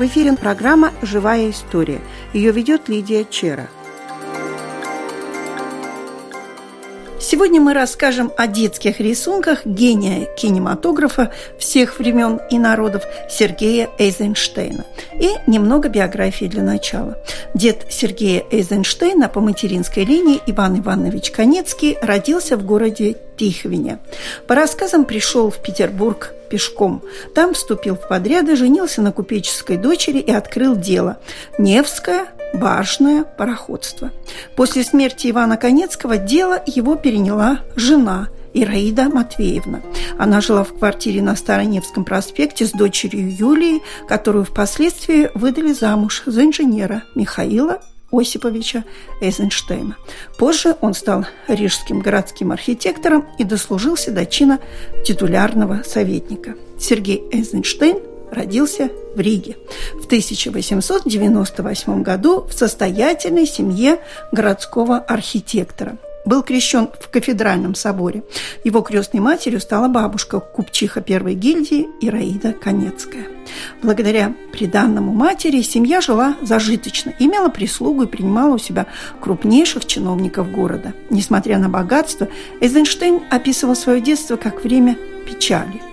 В эфире программа «Живая история». Ее ведет Лидия Чера. Сегодня мы расскажем о детских рисунках гения кинематографа всех времен и народов Сергея Эйзенштейна. И немного биографии для начала. Дед Сергея Эйзенштейна по материнской линии Иван Иванович Конецкий родился в городе Тихвине. По рассказам пришел в Петербург пешком. Там вступил в подряды, женился на купеческой дочери и открыл дело «Невское башное пароходство». После смерти Ивана Конецкого дело его переняла жена – Ираида Матвеевна. Она жила в квартире на Староневском проспекте с дочерью Юлией, которую впоследствии выдали замуж за инженера Михаила Осиповича Эйзенштейна. Позже он стал рижским городским архитектором и дослужился до чина титулярного советника. Сергей Эйзенштейн родился в Риге в 1898 году в состоятельной семье городского архитектора – был крещен в кафедральном соборе. Его крестной матерью стала бабушка купчиха первой гильдии Ираида Конецкая. Благодаря приданному матери семья жила зажиточно, имела прислугу и принимала у себя крупнейших чиновников города. Несмотря на богатство, Эйзенштейн описывал свое детство как время печали –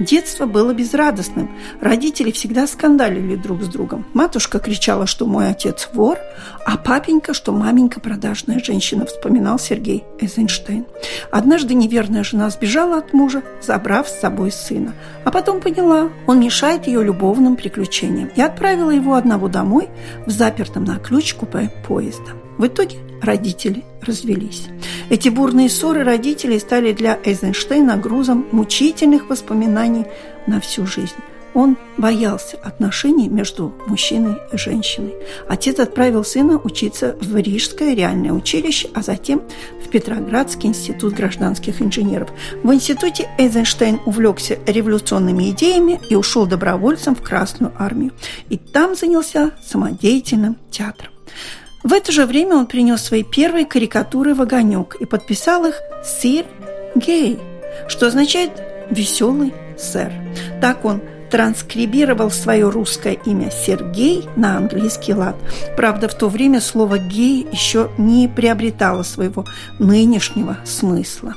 Детство было безрадостным. Родители всегда скандалили друг с другом. Матушка кричала, что мой отец вор, а папенька, что маменька продажная женщина, вспоминал Сергей Эйзенштейн. Однажды неверная жена сбежала от мужа, забрав с собой сына. А потом поняла, он мешает ее любовным приключениям и отправила его одного домой в запертом на ключ купе поезда. В итоге родители развелись. Эти бурные ссоры родителей стали для Эйзенштейна грузом мучительных воспоминаний на всю жизнь. Он боялся отношений между мужчиной и женщиной. Отец отправил сына учиться в Рижское реальное училище, а затем в Петроградский институт гражданских инженеров. В институте Эйзенштейн увлекся революционными идеями и ушел добровольцем в Красную армию. И там занялся самодеятельным театром. В это же время он принес свои первые карикатуры в огонек и подписал их «Сир Гей», что означает «веселый сэр». Так он транскрибировал свое русское имя Сергей на английский лад. Правда, в то время слово «гей» еще не приобретало своего нынешнего смысла.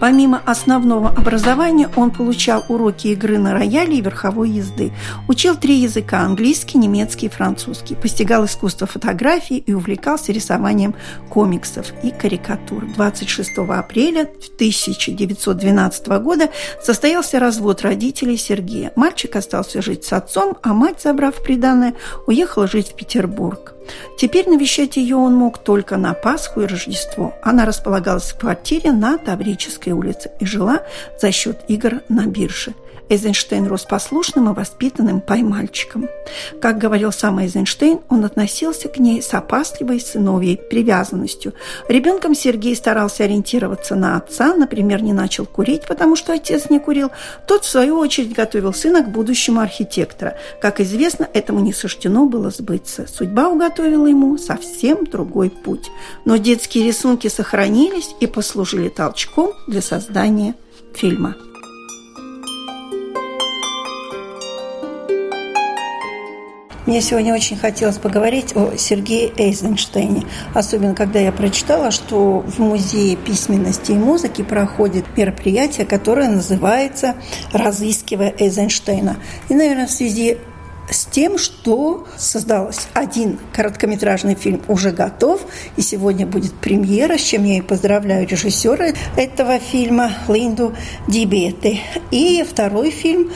Помимо основного образования он получал уроки игры на рояле и верховой езды. Учил три языка – английский, немецкий и французский. Постигал искусство фотографии и увлекался рисованием комиксов и карикатур. 26 апреля 1912 года состоялся развод родителей Сергея. Мальчик остался жить с отцом, а мать, забрав приданное, уехала жить в Петербург. Теперь навещать ее он мог только на Пасху и Рождество. Она располагалась в квартире на Таврической улице и жила за счет игр на бирже – Эйзенштейн рос послушным и воспитанным поймальчиком. Как говорил сам Эйзенштейн, он относился к ней с опасливой сыновьей привязанностью. Ребенком Сергей старался ориентироваться на отца, например, не начал курить, потому что отец не курил. Тот, в свою очередь, готовил сына к будущему архитектора. Как известно, этому не суждено было сбыться. Судьба уготовила ему совсем другой путь. Но детские рисунки сохранились и послужили толчком для создания фильма. Мне сегодня очень хотелось поговорить о Сергее Эйзенштейне, особенно когда я прочитала, что в Музее письменности и музыки проходит мероприятие, которое называется «Разыскивая Эйзенштейна». И, наверное, в связи с тем, что создалось. Один короткометражный фильм уже готов, и сегодня будет премьера, с чем я и поздравляю режиссера этого фильма Линду Дибеты. И второй фильм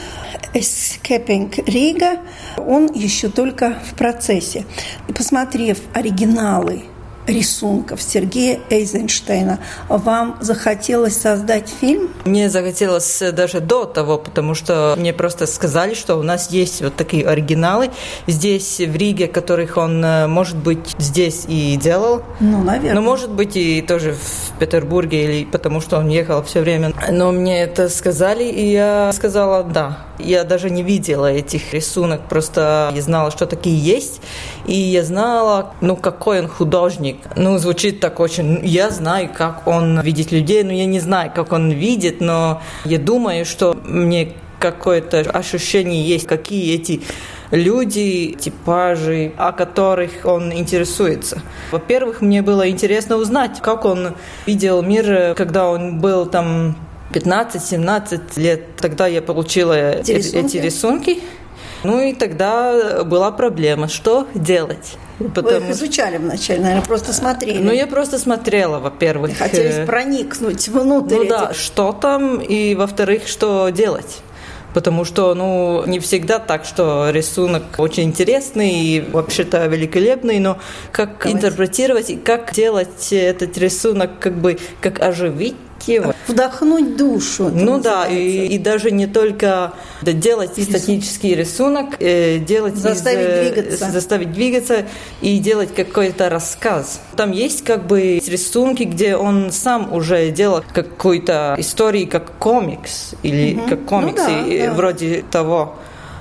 Escaping Riga, он еще только в процессе. Посмотрев оригиналы рисунков Сергея Эйзенштейна. Вам захотелось создать фильм? Мне захотелось даже до того, потому что мне просто сказали, что у нас есть вот такие оригиналы здесь, в Риге, которых он, э, может быть, здесь и делал. Ну, наверное. Но, может быть, и тоже в Петербурге, или потому что он ехал все время. Но мне это сказали, и я сказала «да». Я даже не видела этих рисунок, просто я знала, что такие есть, и я знала, ну, какой он художник, ну, звучит так очень... Я знаю, как он видит людей, но я не знаю, как он видит, но я думаю, что мне какое-то ощущение есть, какие эти люди, типажи, о которых он интересуется. Во-первых, мне было интересно узнать, как он видел мир, когда он был там 15-17 лет. Тогда я получила эти рисунки. Эти рисунки. Ну и тогда была проблема, что делать. Потому... Вы их изучали вначале, наверное, просто смотрели. Ну, я просто смотрела, во-первых. Хотелось э, проникнуть внутрь. Ну этих... да, что там, и во-вторых, что делать потому что, ну, не всегда так, что рисунок очень интересный и вообще-то великолепный, но как Давайте. интерпретировать и как делать этот рисунок, как бы, как оживить его. Вдохнуть душу. Ну да, и, и даже не только да, делать статический рисунок, э, делать заставить из, э, двигаться. заставить двигаться и делать какой-то рассказ. Там есть как бы рисунки, где он сам уже делал какой-то истории, как комикс или угу. как комикс, ну, да, и, да. вроде того.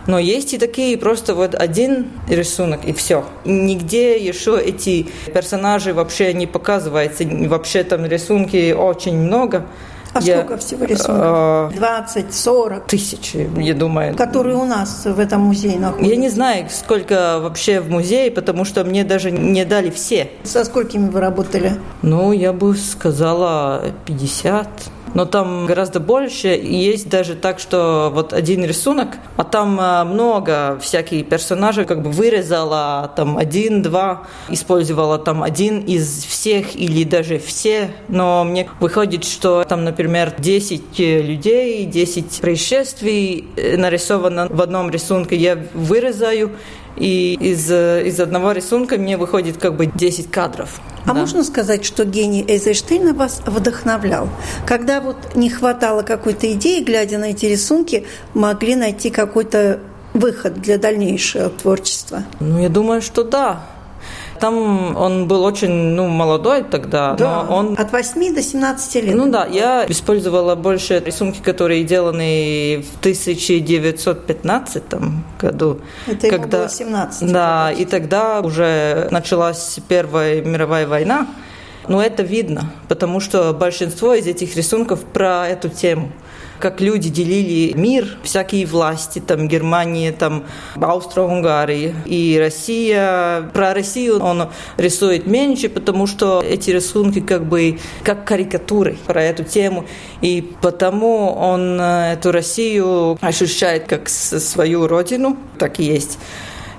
Но есть и такие просто вот один рисунок и все. Нигде еще эти персонажи вообще не показываются. Вообще там рисунки очень много. А я, сколько всего рисунков? 20, 40? Тысячи, я думаю. Которые у нас в этом музее находятся? Я не знаю, сколько вообще в музее, потому что мне даже не дали все. Со сколькими вы работали? Ну, я бы сказала 50 но там гораздо больше. Есть даже так, что вот один рисунок, а там э, много всяких персонажей, как бы вырезала там один-два, использовала там один из всех или даже все. Но мне выходит, что там, например, 10 э, людей, 10 происшествий э, нарисовано в одном рисунке. Я вырезаю, и из, из одного рисунка мне выходит как бы 10 кадров. А да. можно сказать, что гений Эйзенштейна вас вдохновлял? Когда вот не хватало какой-то идеи, глядя на эти рисунки, могли найти какой-то выход для дальнейшего творчества? Ну, я думаю, что да. Там он был очень ну, молодой тогда, да, но он... От 8 до 17 лет. Ну да, я использовала больше рисунки, которые сделаны в 1915 году. Это когда... было 17. Да, и тогда уже началась Первая мировая война. Но это видно, потому что большинство из этих рисунков про эту тему как люди делили мир, всякие власти, там Германия, там Австро-Унгария и Россия. Про Россию он рисует меньше, потому что эти рисунки как бы как карикатуры про эту тему, и потому он э, эту Россию ощущает как свою родину, так и есть.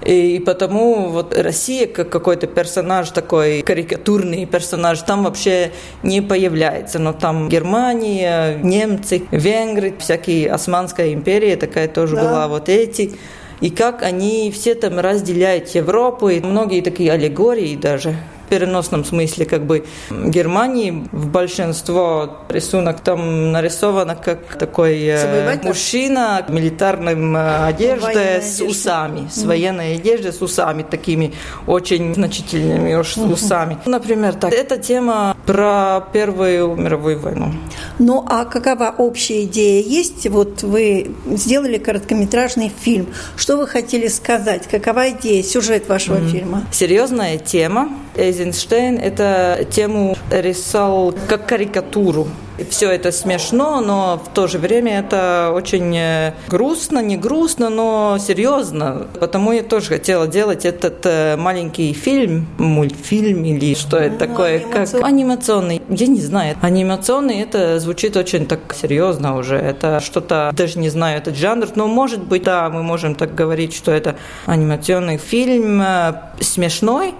И потому вот Россия как какой-то персонаж такой, карикатурный персонаж, там вообще не появляется. Но там Германия, немцы, венгры, всякие Османская империя такая тоже да. была, вот эти и как они все там разделяют Европу, и многие такие аллегории даже в переносном смысле, как бы Германии в большинство рисунок там нарисовано как такой э, мужчина в милитарном э, одежде с усами, с военной одеждой с усами такими очень значительными уж усами. Например, так. Эта тема про Первую мировую войну. Ну а какова общая идея есть? Вот вы сделали короткометражный фильм. Что вы хотели сказать? Какова идея, сюжет вашего mm-hmm. фильма? Серьезная тема. Эйзенштейн это тему рисовал как карикатуру. Все это смешно, но в то же время это очень э, грустно, не грустно, но серьезно. Потому я тоже хотела делать этот э, маленький фильм, мультфильм или что это ну, такое, анимацион... как анимационный. Я не знаю. Анимационный это звучит очень так серьезно уже. Это что-то, даже не знаю этот жанр, но может быть, да, мы можем так говорить, что это анимационный фильм э, смешной,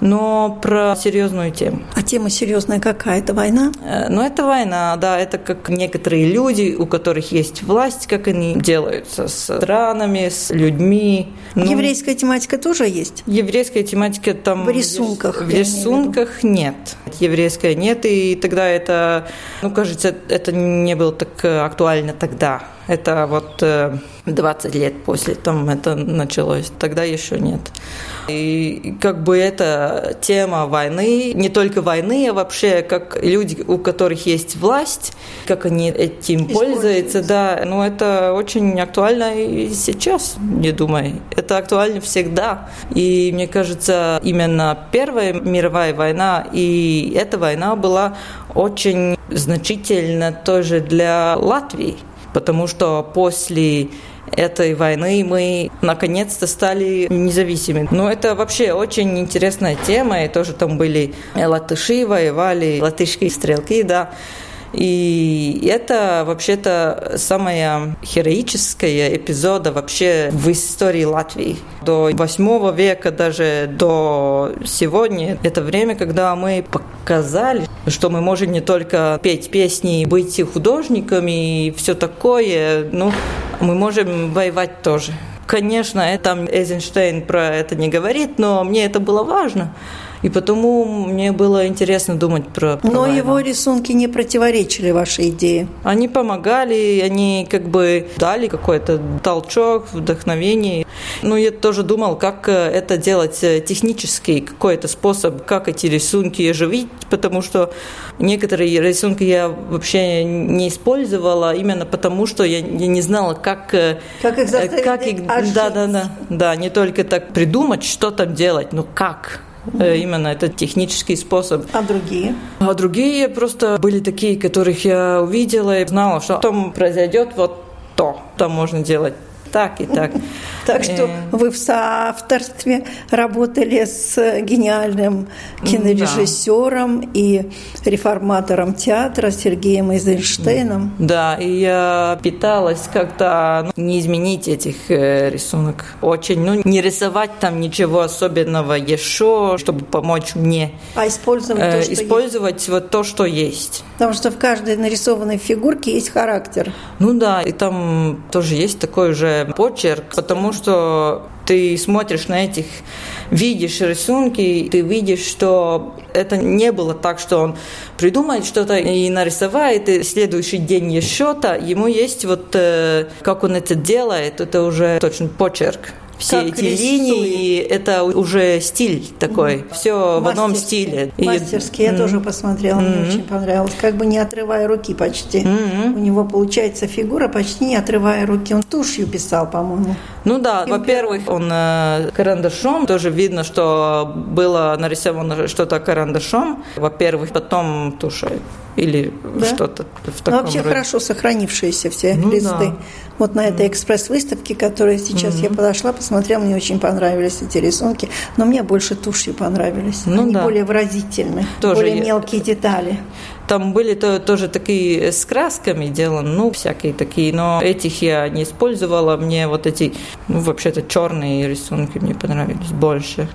но про серьезную тему. А тема серьезная какая? Это война? Э, ну, это война, да. Это как некоторые люди, у которых есть власть, как они делаются с странами, с людьми. Ну, еврейская тематика тоже есть? Еврейская тематика там... В рисунках? В рисунках нет. Еврейская нет, и тогда это, ну, кажется, это не было так актуально тогда. Это вот 20 э, лет после там это началось. Тогда еще нет. И как бы эта тема войны, не только войны, а вообще как люди, у которых есть власть, как они этим пользуются, да, ну это очень актуально и сейчас, не думай. Это актуально всегда. И мне кажется, именно Первая мировая война и эта война была очень значительна тоже для Латвии, потому что после этой войны мы наконец-то стали независимыми. Но это вообще очень интересная тема, и тоже там были латыши воевали, латышские стрелки, да, и это вообще-то самая героическая эпизода вообще в истории Латвии. До 8 века, даже до сегодня, это время, когда мы показали, что мы можем не только петь песни, быть художниками и все такое, ну, мы можем воевать тоже. Конечно, там Эйзенштейн про это не говорит, но мне это было важно. И потому мне было интересно думать про, про Но войну. его рисунки не противоречили вашей идее. Они помогали, они как бы дали какой-то толчок, вдохновение. Ну, я тоже думал, как э, это делать э, технически, какой-то способ, как эти рисунки оживить, потому что некоторые рисунки я вообще не использовала именно потому, что я, я не знала, как... Э, как их заставить как их, Да, да, да. Да, не только так придумать, что там делать, но как. Э, именно это технический способ. А другие? А другие просто были такие, которых я увидела и знала, что там произойдет вот то. Там можно делать так и так. Так что э. вы в соавторстве работали с гениальным кинорежиссером и реформатором театра Сергеем Эйзенштейном. Да, и я пыталась как-то ну, не изменить этих э, рисунок. Очень, ну, не рисовать там ничего особенного еще, чтобы помочь мне. А использовать то, что Использовать есть. вот то, что есть. Потому что в каждой нарисованной фигурке есть характер. Ну да, и там тоже есть такой же почерк, потому что ты смотришь на этих, видишь рисунки, ты видишь, что это не было так, что он придумает что-то и нарисовает, и следующий день еще-то. Ему есть вот, э, как он это делает, это уже точно почерк все как эти рисует. линии, это уже стиль такой, mm. все в одном стиле. Мастерский, я mm. тоже посмотрела, mm-hmm. мне очень понравилось. Как бы не отрывая руки почти. Mm-hmm. У него получается фигура почти не отрывая руки. Он тушью писал, по-моему. Ну да, во-первых, он э, карандашом, тоже видно, что было нарисовано что-то карандашом. Во-первых, потом тушью или да? что-то в таком Но вообще роде. хорошо сохранившиеся все ну, листы. Да. Вот на этой экспресс-выставке, которая сейчас mm-hmm. я подошла, посмотрела, мне очень понравились эти рисунки, но мне больше тушью понравились. Ну, Они да. более выразительны, тоже более мелкие детали. Там были то, тоже такие с красками деланы, ну, всякие такие, но этих я не использовала. Мне вот эти, ну, вообще-то черные рисунки мне понравились больше.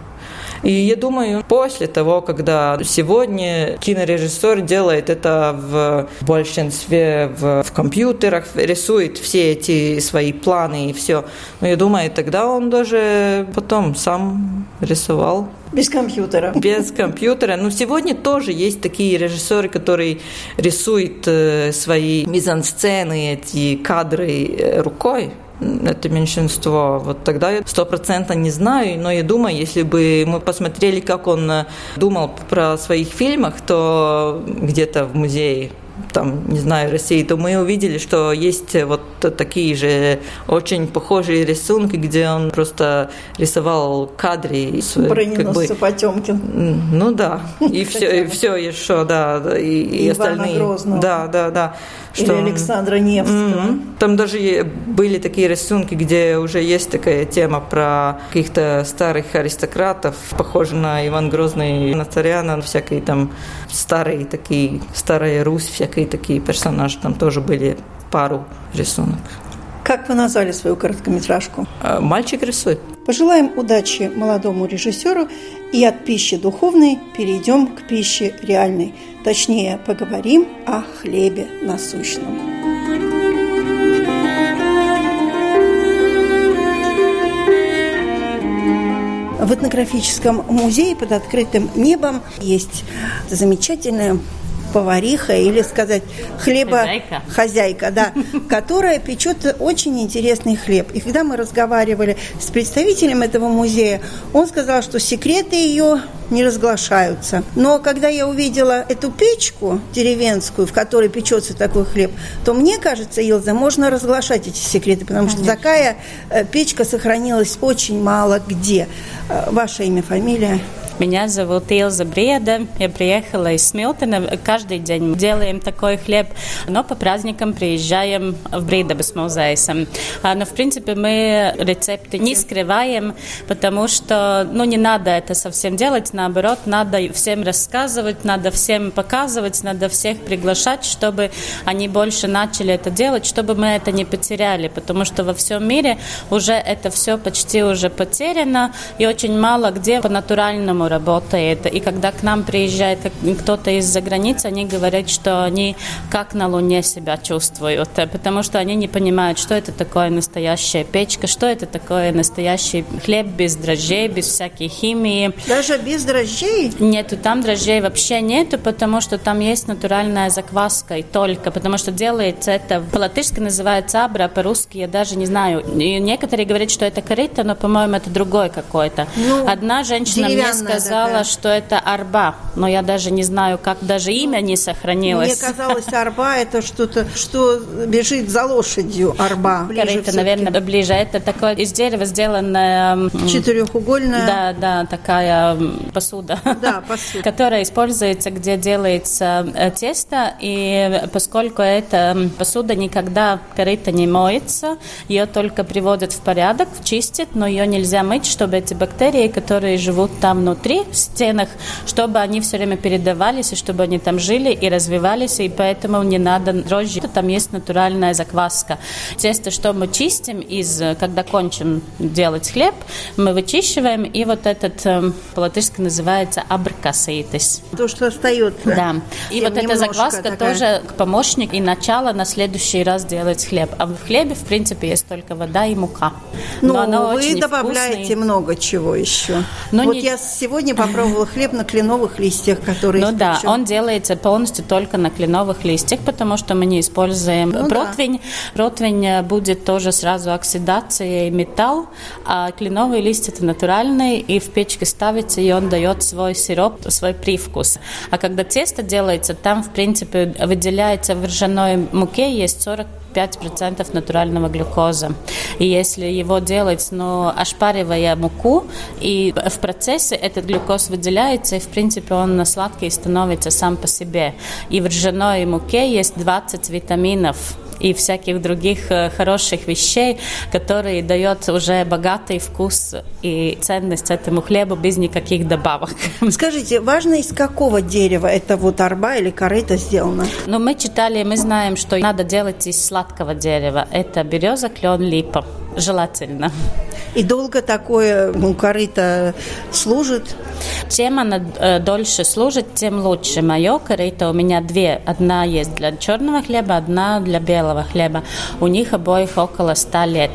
И я думаю, после того, когда сегодня кинорежиссер делает это в большинстве в, в компьютерах, рисует все эти свои планы и все, но я думаю, тогда он даже потом сам рисовал. Без компьютера. Без компьютера. Но сегодня тоже есть такие режиссеры, которые рисуют э, свои мизансцены, эти кадры э, рукой это меньшинство. Вот тогда я стопроцентно не знаю, но я думаю, если бы мы посмотрели, как он э, думал про своих фильмах, то где-то в музее там, не знаю, России, то мы увидели, что есть вот такие же очень похожие рисунки, где он просто рисовал кадры. Броненосца как бы, Потемкин. Ну да, и все, и все еще, да, и, и, и остальные. Грозного. Да, да, да. Что... Или Александра Невского. Там даже были такие рисунки, где уже есть такая тема про каких-то старых аристократов, похожих на Иван Грозный, на Царяна, всякие там старые такие, старая Русь, всякие такие персонажи. Там тоже были пару рисунок. Как вы назвали свою короткометражку? А, «Мальчик рисует». Пожелаем удачи молодому режиссеру и от пищи духовной перейдем к пище реальной. Точнее, поговорим о хлебе насущном. В этнографическом музее под открытым небом есть замечательная повариха или сказать хлеба хозяйка, хозяйка да, которая печет очень интересный хлеб. И когда мы разговаривали с представителем этого музея, он сказал, что секреты ее не разглашаются. Но когда я увидела эту печку деревенскую, в которой печется такой хлеб, то мне кажется, Илза, можно разглашать эти секреты, потому Конечно. что такая э, печка сохранилась очень мало где. Э, ваше имя, фамилия? Меня зовут Илза Бреда. Я приехала из Смилтона. Каждый день делаем такой хлеб, но по праздникам приезжаем в Бридабас музейс. Но, в принципе, мы рецепты не скрываем, потому что ну, не надо это совсем делать. Наоборот, надо всем рассказывать, надо всем показывать, надо всех приглашать, чтобы они больше начали это делать, чтобы мы это не потеряли, потому что во всем мире уже это все почти уже потеряно, и очень мало где по натуральному работает. И когда к нам приезжает кто-то из-за границы, они говорят, что они как на Луне себя чувствуют, потому что они не понимают, что это такое настоящая печка, что это такое настоящий хлеб без дрожжей, без всякой химии. Даже без дрожжей? Нету, там дрожжей вообще нету, потому что там есть натуральная закваска и только, потому что делается это по-латышски называется абра, по-русски я даже не знаю. И некоторые говорят, что это корыто, но, по-моему, это другой какой-то. Ну, Одна женщина мне сказала, такая. что это арба, но я даже не знаю, как даже имя не сохранилось. Мне казалось, арба это что-то, что бежит за лошадью, арба. Корыто, наверное, ближе. Это такое из дерева сделанное... Четырехугольная. Да, да, такая посуда. Да, посуда. Которая используется, где делается э, тесто, и поскольку эта посуда никогда корыто не моется, ее только приводят в порядок, чистят, но ее нельзя мыть, чтобы эти бактерии, которые живут там внутри, в стенах, чтобы они все время передавались, и чтобы они там жили и развивались, и поэтому не надо дрожжи. Там есть натуральная закваска. Тесто, что мы чистим, из, когда кончим делать хлеб, мы вычищиваем, и вот этот э, по-латышски называется абркасейтис. То, что остается. Да. И вот эта закваска такая... тоже помощник и начало на следующий раз делать хлеб. А в хлебе, в принципе, есть только вода и мука. Но, Но она вы очень добавляете вкусный. много чего еще. Но вот не... я сегодня попробовала хлеб на кленовых листьях, которые... Ну да, он делается полностью только на кленовых листьях, потому что мы не используем ну, противень. Да. Противень э, будет тоже сразу оксидация и металл, а кленовые листья это натуральные, и в печке ставится, и он дает свой сироп, свой привкус. А когда тесто делается, там, в принципе, выделяется в ржаной муке есть 40 5% натурального глюкоза. И если его делать, ну, ошпаривая муку, и в процессе этот глюкоз выделяется, и, в принципе, он на сладкий становится сам по себе. И в ржаной муке есть 20 витаминов, и всяких других э, хороших вещей, которые дают уже богатый вкус и ценность этому хлебу без никаких добавок. Скажите, важно из какого дерева это вот арба или корыто сделано? Ну, мы читали, мы знаем, что надо делать из сладкого дерева. Это береза, клен, липа. Желательно. И долго такое ну, корыто служит? Чем она э, дольше служит, тем лучше. Мое корыто у меня две. Одна есть для черного хлеба, одна для белого хлеба. У них обоих около ста лет.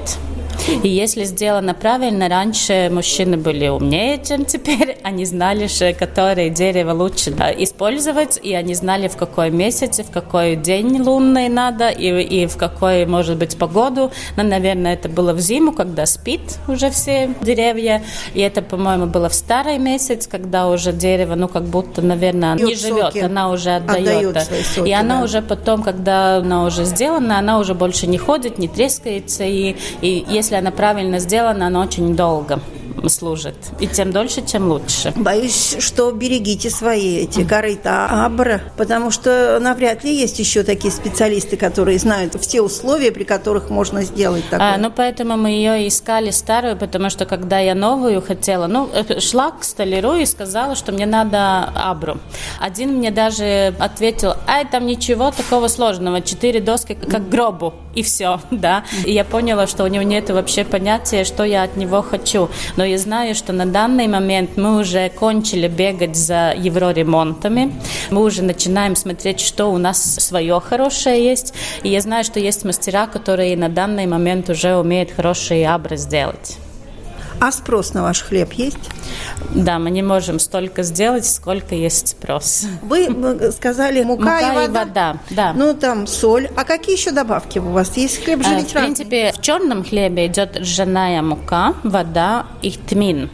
И если сделано правильно, раньше мужчины были умнее, чем теперь. Они знали, что которое дерево лучше использовать, и они знали, в какой месяц, в какой день лунный надо, и, и в какой, может быть, погоду. Но, наверное, это было в зиму, когда спит уже все деревья. И это, по-моему, было в старый месяц, когда уже дерево, ну, как будто, наверное, не живет, она уже отдает. отдает соки, и она да. уже потом, когда она уже сделана, она уже больше не ходит, не трескается. И, и если она правильно сделана, она очень долго служит. И тем дольше, тем лучше. Боюсь, что берегите свои эти корыта абра, потому что навряд ли есть еще такие специалисты, которые знают все условия, при которых можно сделать а, такое. А, ну, поэтому мы ее искали старую, потому что когда я новую хотела, ну, э, шла к столяру и сказала, что мне надо абру. Один мне даже ответил, ай, там ничего такого сложного, четыре доски как гробу, и все, да. И я поняла, что у него нет вообще понятия, что я от него хочу. Но я знаю, что на данный момент мы уже кончили бегать за евроремонтами. Мы уже начинаем смотреть, что у нас свое хорошее есть. И я знаю, что есть мастера, которые на данный момент уже умеют хорошие абры сделать. А спрос на ваш хлеб есть? Да, мы не можем столько сделать, сколько есть спрос. Вы сказали мука, мука и вода. И вода да. Ну, там соль. А какие еще добавки у вас есть? Хлеб же э, ведь В принципе, в черном хлебе идет ржаная мука, вода и тмин.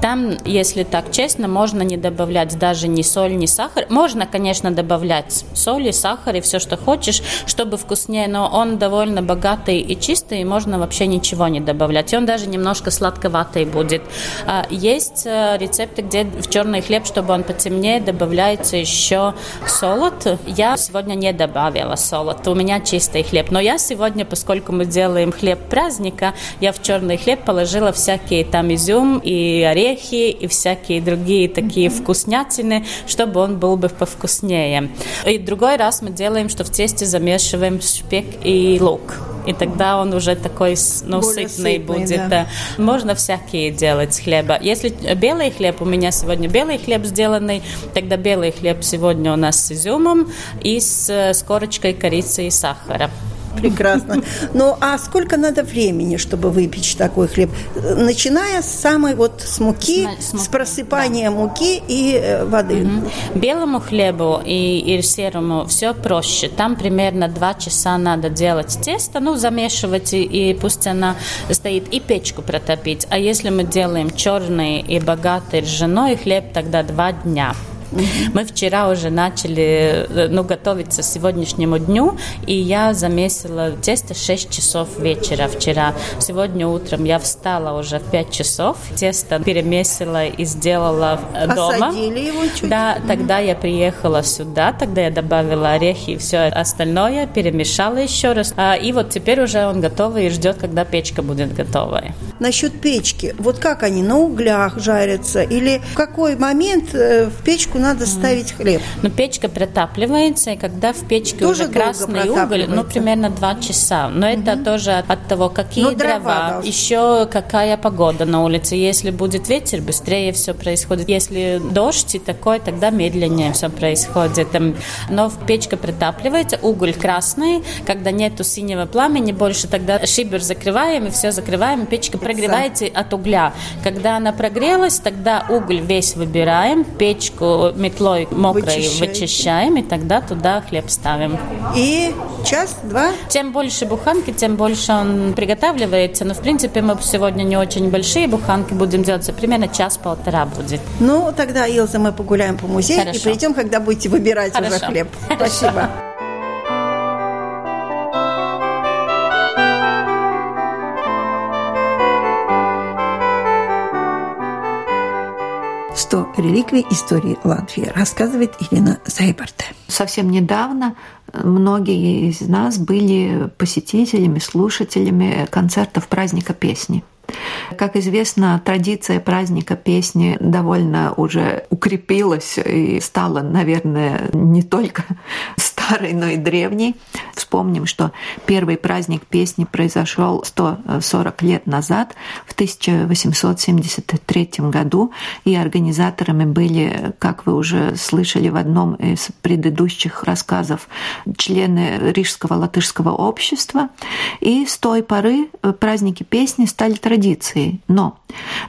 Там, если так честно, можно не добавлять даже ни соль, ни сахар. Можно, конечно, добавлять соль и сахар и все, что хочешь, чтобы вкуснее, но он довольно богатый и чистый, и можно вообще ничего не добавлять. И он даже немножко сладковатый желтоватый будет. А есть рецепты, где в черный хлеб, чтобы он потемнее, добавляется еще солод. Я сегодня не добавила солод, у меня чистый хлеб. Но я сегодня, поскольку мы делаем хлеб праздника, я в черный хлеб положила всякие там изюм и орехи и всякие другие такие вкуснятины, чтобы он был бы повкуснее. И другой раз мы делаем, что в тесте замешиваем шпек и лук и тогда он уже такой ну, сытный, сытный будет. Да. Можно всякие делать хлеба. Если белый хлеб, у меня сегодня белый хлеб сделанный, тогда белый хлеб сегодня у нас с изюмом и с, с корочкой корицы и сахара. Прекрасно. Ну, а сколько надо времени, чтобы выпечь такой хлеб? Начиная с самой вот с муки, с, муки, с просыпания да. муки и э, воды. Угу. Белому хлебу и, и серому все проще. Там примерно два часа надо делать тесто, ну, замешивать, и, и пусть она стоит, и печку протопить. А если мы делаем черный и богатый ржаной хлеб, тогда два дня. Мы вчера уже начали э, ну, готовиться к сегодняшнему дню, и я замесила тесто 6 часов вечера вчера. Сегодня утром я встала уже в 5 часов, тесто перемесила и сделала э, дома. Осадили его чуть? Да, тогда я приехала сюда, тогда я добавила орехи и все остальное, перемешала еще раз. А, и вот теперь уже он готовый и ждет, когда печка будет готовая. Насчет печки, вот как они, на углях жарятся или в какой момент э, в печку печку надо ставить хлеб. Ну, печка протапливается, и когда в печке тоже уже красный уголь, ну, примерно 2 часа. Но угу. это тоже от того, какие Но дрова, дрова еще какая погода на улице. Если будет ветер, быстрее все происходит. Если дождь и такое, тогда медленнее все происходит. Но печка протапливается, уголь красный, когда нету синего пламени больше, тогда шибер закрываем и все закрываем, печка прогревается от угля. Когда она прогрелась, тогда уголь весь выбираем, печку метлой мокрой вычищаем. вычищаем, и тогда туда хлеб ставим. И час-два? Чем больше буханки, тем больше он приготавливается. Но, в принципе, мы сегодня не очень большие буханки будем делать, примерно час-полтора будет. Ну, тогда, Илза, мы погуляем по музею Хорошо. и придем, когда будете выбирать Хорошо. уже хлеб. Спасибо. 100 реликвий истории Латвии, рассказывает Ирина Зайбарте. Совсем недавно многие из нас были посетителями, слушателями концертов праздника песни. Как известно, традиция праздника песни довольно уже укрепилась и стала, наверное, не только старой, но и древней. Вспомним, что первый праздник песни произошел 140 лет назад, в 1873 году, и организаторами были, как вы уже слышали в одном из предыдущих рассказов, члены Рижского латышского общества. И с той поры праздники песни стали традицией. Но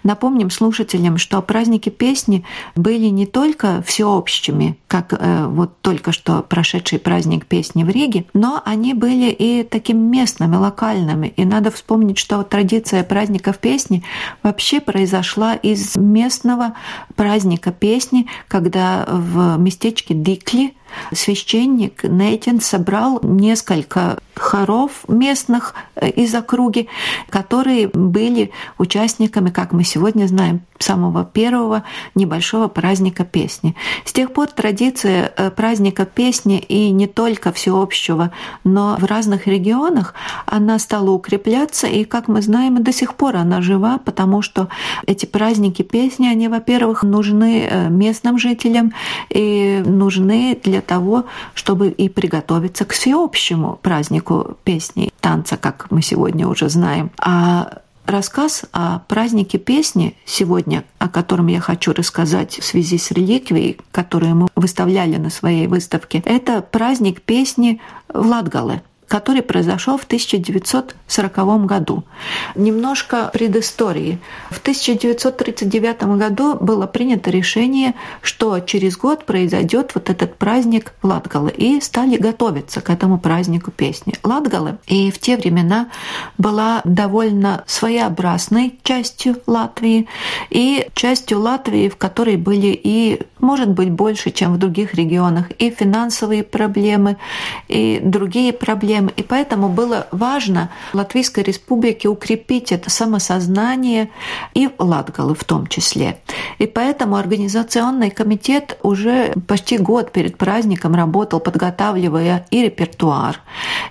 напомним слушателям, что праздники песни были не только всеобщими, как э, вот только что прошедший праздник песни в Риге, но они были и такими местными, локальными. И надо вспомнить, что традиция праздников песни вообще произошла из местного праздника песни, когда в местечке Дикли священник Нейтин собрал несколько хоров местных э, из округи, которые были участниками, как мы сегодня знаем, самого первого небольшого праздника песни. С тех пор традиция э, праздника песни и не только всеобщего, но в разных регионах она стала укрепляться, и, как мы знаем, до сих пор она жива, потому что эти праздники песни, они, во-первых, нужны э, местным жителям и нужны для того, чтобы и приготовиться к всеобщему празднику песни, танца, как мы сегодня уже знаем. А Рассказ о празднике песни сегодня, о котором я хочу рассказать в связи с реликвией, которую мы выставляли на своей выставке, это праздник песни в Латгале который произошел в 1940 году. Немножко предыстории. В 1939 году было принято решение, что через год произойдет вот этот праздник Латгалы, и стали готовиться к этому празднику песни. Латгалы и в те времена была довольно своеобразной частью Латвии и частью Латвии, в которой были и может быть больше, чем в других регионах, и финансовые проблемы, и другие проблемы. И поэтому было важно Латвийской Республике укрепить это самосознание и Латгалы в том числе. И поэтому организационный комитет уже почти год перед праздником работал, подготавливая и репертуар,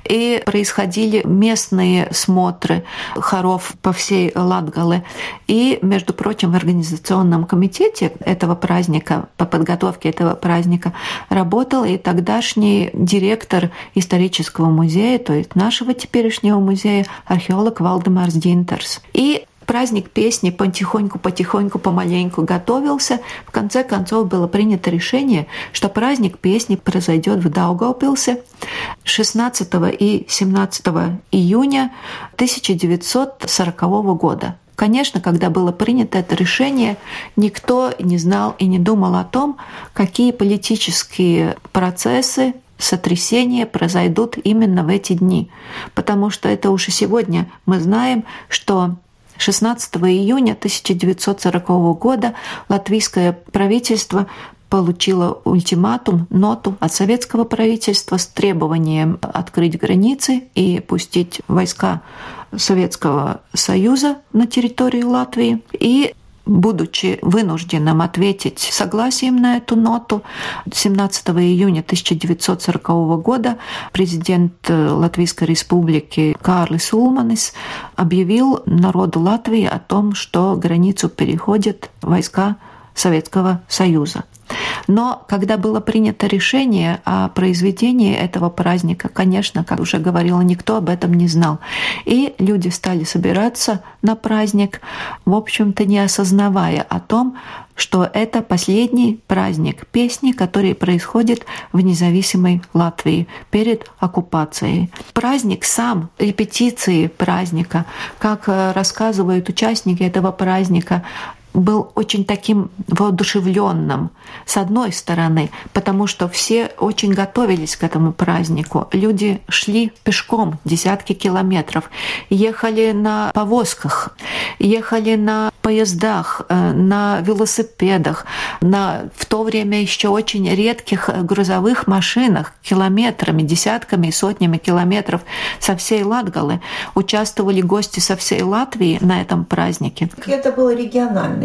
и происходили местные смотры хоров по всей Латгале. И, между прочим, в организационном комитете этого праздника по подготовке этого праздника работал и тогдашний директор исторического музея, то есть нашего теперешнего музея, археолог Валдемарс Динтерс. И праздник песни потихоньку-потихоньку, помаленьку готовился. В конце концов было принято решение, что праздник песни произойдет в Даугавпилсе 16 и 17 июня 1940 года. Конечно, когда было принято это решение, никто не знал и не думал о том, какие политические процессы сотрясения произойдут именно в эти дни. Потому что это уже сегодня мы знаем, что 16 июня 1940 года латвийское правительство получило ультиматум, ноту от советского правительства с требованием открыть границы и пустить войска Советского Союза на территории Латвии. И будучи вынужденным ответить согласием на эту ноту, 17 июня 1940 года президент Латвийской республики Карлис Улманис объявил народу Латвии о том, что границу переходят войска Советского Союза. Но когда было принято решение о произведении этого праздника, конечно, как уже говорила, никто об этом не знал. И люди стали собираться на праздник, в общем-то, не осознавая о том, что это последний праздник песни, который происходит в независимой Латвии перед оккупацией. Праздник сам, репетиции праздника, как э, рассказывают участники этого праздника, был очень таким воодушевленным, с одной стороны, потому что все очень готовились к этому празднику. Люди шли пешком десятки километров, ехали на повозках, ехали на поездах, э, на велосипедах, на в то время еще очень редких грузовых машинах километрами, десятками и сотнями километров со всей Латгалы. Участвовали гости со всей Латвии на этом празднике. Это было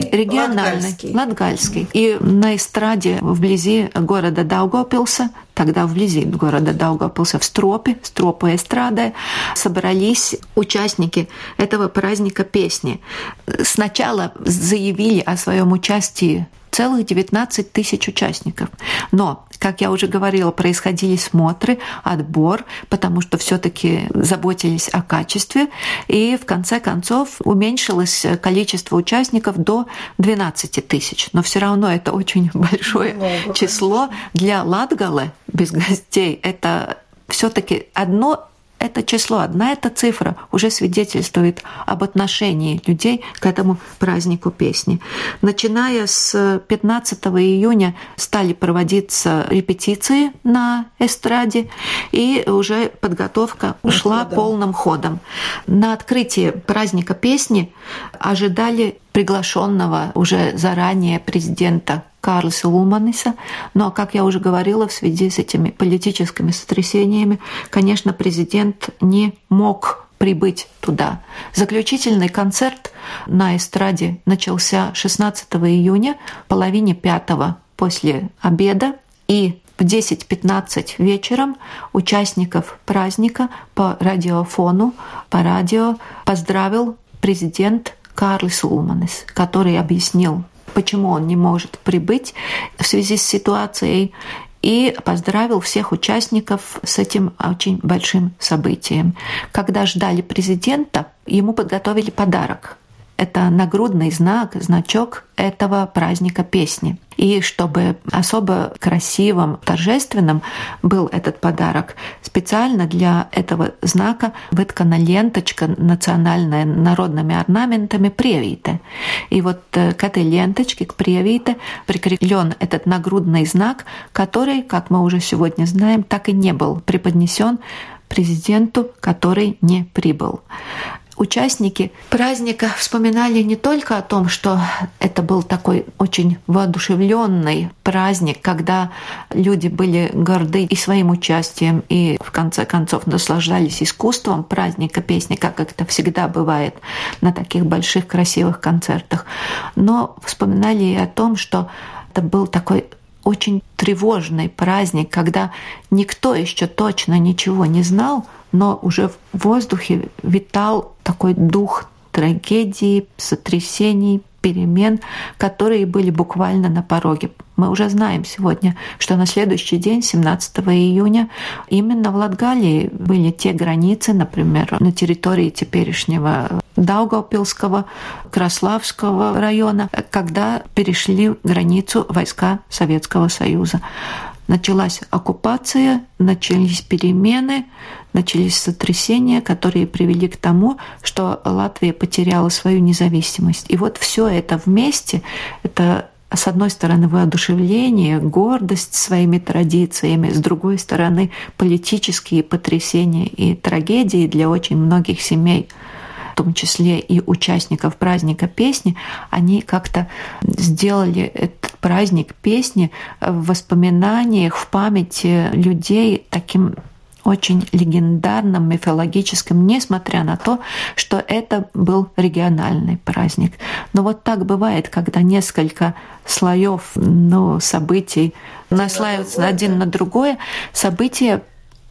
региональный. Региональный, латгальский. латгальский. И на эстраде вблизи города Даугавпилса тогда вблизи города Даугавпилса, в Стропе, Стропу эстрады, собрались участники этого праздника песни. Сначала заявили о своем участии целых 19 тысяч участников. Но, как я уже говорила, происходили смотры, отбор, потому что все-таки заботились о качестве, и в конце концов уменьшилось количество участников до 12 тысяч. Но все равно это очень большое Много, число для Латгалы без гостей. Это все-таки одно это число, одна эта цифра уже свидетельствует об отношении людей к этому празднику песни. Начиная с 15 июня стали проводиться репетиции на эстраде, и уже подготовка шла полным ходом. На открытие праздника песни ожидали приглашенного уже заранее президента Карлса Улманиса. Но, как я уже говорила, в связи с этими политическими сотрясениями, конечно, президент не мог прибыть туда. Заключительный концерт на эстраде начался 16 июня, половине пятого после обеда, и в 10-15 вечером участников праздника по радиофону, по радио поздравил президент Карлис Улманес, который объяснил, почему он не может прибыть в связи с ситуацией, и поздравил всех участников с этим очень большим событием. Когда ждали президента, ему подготовили подарок это нагрудный знак, значок этого праздника песни. И чтобы особо красивым, торжественным был этот подарок, специально для этого знака выткана ленточка национальная народными орнаментами превиты. И вот э, к этой ленточке, к превите, прикреплен этот нагрудный знак, который, как мы уже сегодня знаем, так и не был преподнесен президенту, который не прибыл участники праздника вспоминали не только о том, что это был такой очень воодушевленный праздник, когда люди были горды и своим участием, и в конце концов наслаждались искусством праздника. Песни, как это всегда бывает на таких больших красивых концертах, но вспоминали и о том, что это был такой очень тревожный праздник, когда никто еще точно ничего не знал, но уже в воздухе витал такой дух трагедии, сотрясений, перемен, которые были буквально на пороге. Мы уже знаем сегодня, что на следующий день, 17 июня, именно в Латгалии были те границы, например, на территории теперешнего Даугавпилского, Краславского района, когда перешли границу войска Советского Союза. Началась оккупация, начались перемены, начались сотрясения, которые привели к тому, что Латвия потеряла свою независимость. И вот все это вместе, это с одной стороны, воодушевление, гордость своими традициями, с другой стороны, политические потрясения и трагедии для очень многих семей – в том числе и участников праздника песни, они как-то сделали этот праздник песни в воспоминаниях, в памяти людей таким очень легендарным, мифологическим, несмотря на то, что это был региональный праздник. Но вот так бывает, когда несколько слоев ну, событий наслаиваются один на другое, события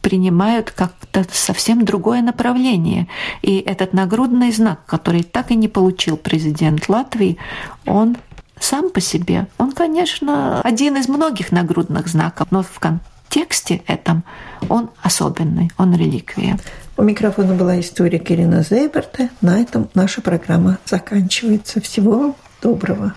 принимают как-то совсем другое направление. И этот нагрудный знак, который так и не получил президент Латвии, он сам по себе, он, конечно, один из многих нагрудных знаков, но в контексте этом он особенный, он реликвия. У микрофона была историк Ирина Зейберта. На этом наша программа заканчивается. Всего доброго.